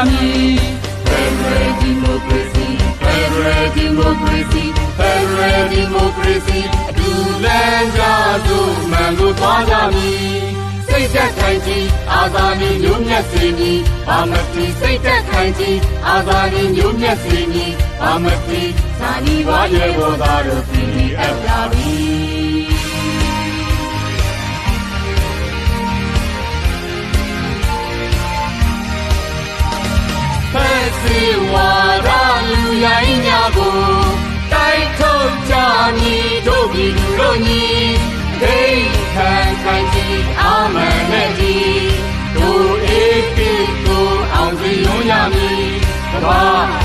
ဆောင်နေကြမည် Federal Democracy Federal Democracy Federal Democracy အတူလမ်းကြသို့မှန်ကိုသွားကြမည်စိတ်သက်ခိုင်ကြီးအာဇာနည်မျိုးမြတ်စေမည်ဘာမတိစိတ်သက်ခိုင်ကြီးအာဇာနည်မျိုးမြတ်စေမည်ဘာမတိဇာနီဝါရေဘောသားတို့ PDF လာပြီဖ ပြည်သူတို့ညီဒိဋ္ဌံခိုင်ကြီးအာမန်နဲ့ဒီတို့အေးကိကိုအောင်စီရုံးရမည်ကဘာ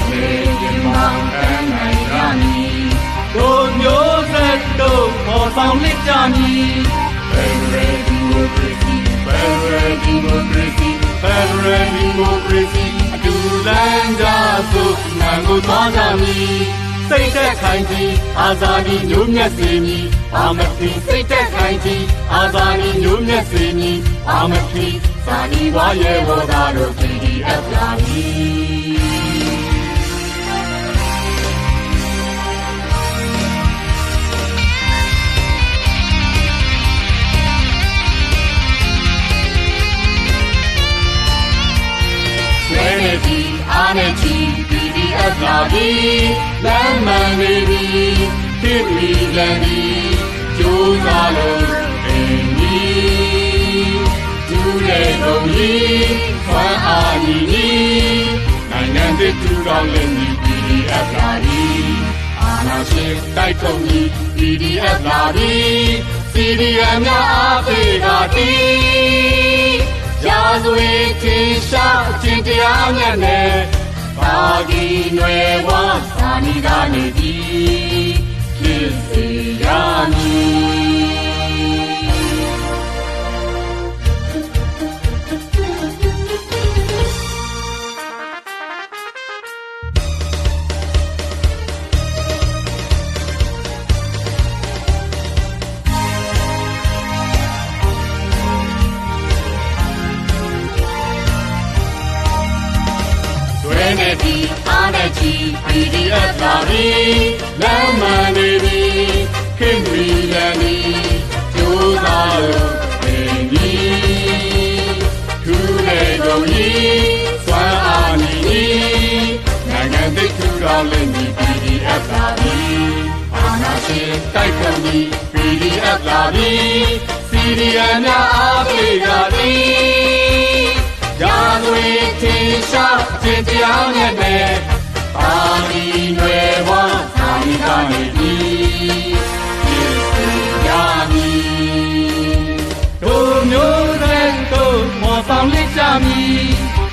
လေရင်မောင်းတန်းနိုင်ရမည်တို့မျိုးဆက်တို့ပေါ်ဆောင်လက်ကြမည် Federal Democracy Federal Democracy Federal Democracy အတူလမ်းကြသို့မှန်ကိုသွားကြမည် စိတ်သက်ခိုင်ကြီးအာဇာနည်မျိုးမြတ်စေမည်အာမတိစိတ်သက်ခိုင်ကြီးအာဇာနည်မျိုးမြတ်စေမည်အာမတိဇာနီဝါရေဘောသားတို့ PDF လာပြီဆွဲနေပြီအားနဲ့ချီ PDF လာပြီလမ်းမှန်နေပြီဖြစ်ပြီ လမ်းပြီကြိုးစားလို့အင်းကြီးဒူးတဲ့ကုန်ကြီးဆွမ်းအားကြီးကြီးနိုင်ငံသစ်ထူထောင်လက်နေ PDF လာပြီအာနာရှင်တိုက်ကုန်ကြီး PDF လာပြီ CDM များအားပေးကတိရာဇဝေထင်ရှားအကျင့်တရားမြတ်နဲ့ပါဂီနွယ်ဝသာနီကနေပြီ ဖြစ် ဆွဲနေပြီအားနဲ့ချီ PDF လာပြီလမ်းမှန်နေပြီခင်မီလန်ဒီကြိုးစားလို့ပြင်ကြီးထူးတဲ့ကုန်ကြီးစွမ်းအားနေကြီးနိုင်ငံသစ်ထူထောင်လက်မီ PDF လာပြီအာနာရှင်တိုက်ကုန်ကြီး PDF လာပြီ CDM များအားပေးကြသည်ရာဇဝေထင်ရှား ခြင်းတရားနဲ့နဲ့ပါဠိနွယ်ဝသာရိကနေပြီဖြစ်စေရမည်တို့မျိုးတဲ့တို့မော်ဆောင်လက်ကြမည်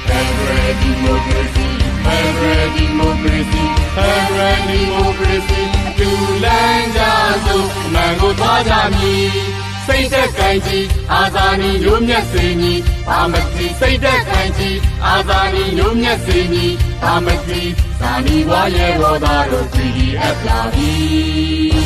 Federal Democracy Federal Democracy Federal Democracy တူလန်းကြသို့မှန်ကိုသွားကြမည် စိတ်သက်ခိုင်ကြီးအာဇာနည်မျိုးမြတ်စေမည်ဘာမတိစိတ်သက်ခိုင်ကြီးအာဇာနည်မျိုးမြတ်စေမည်ဘာမတိဇာနီဝါရဲ့ဘောသားတို့ PDF လာပြီ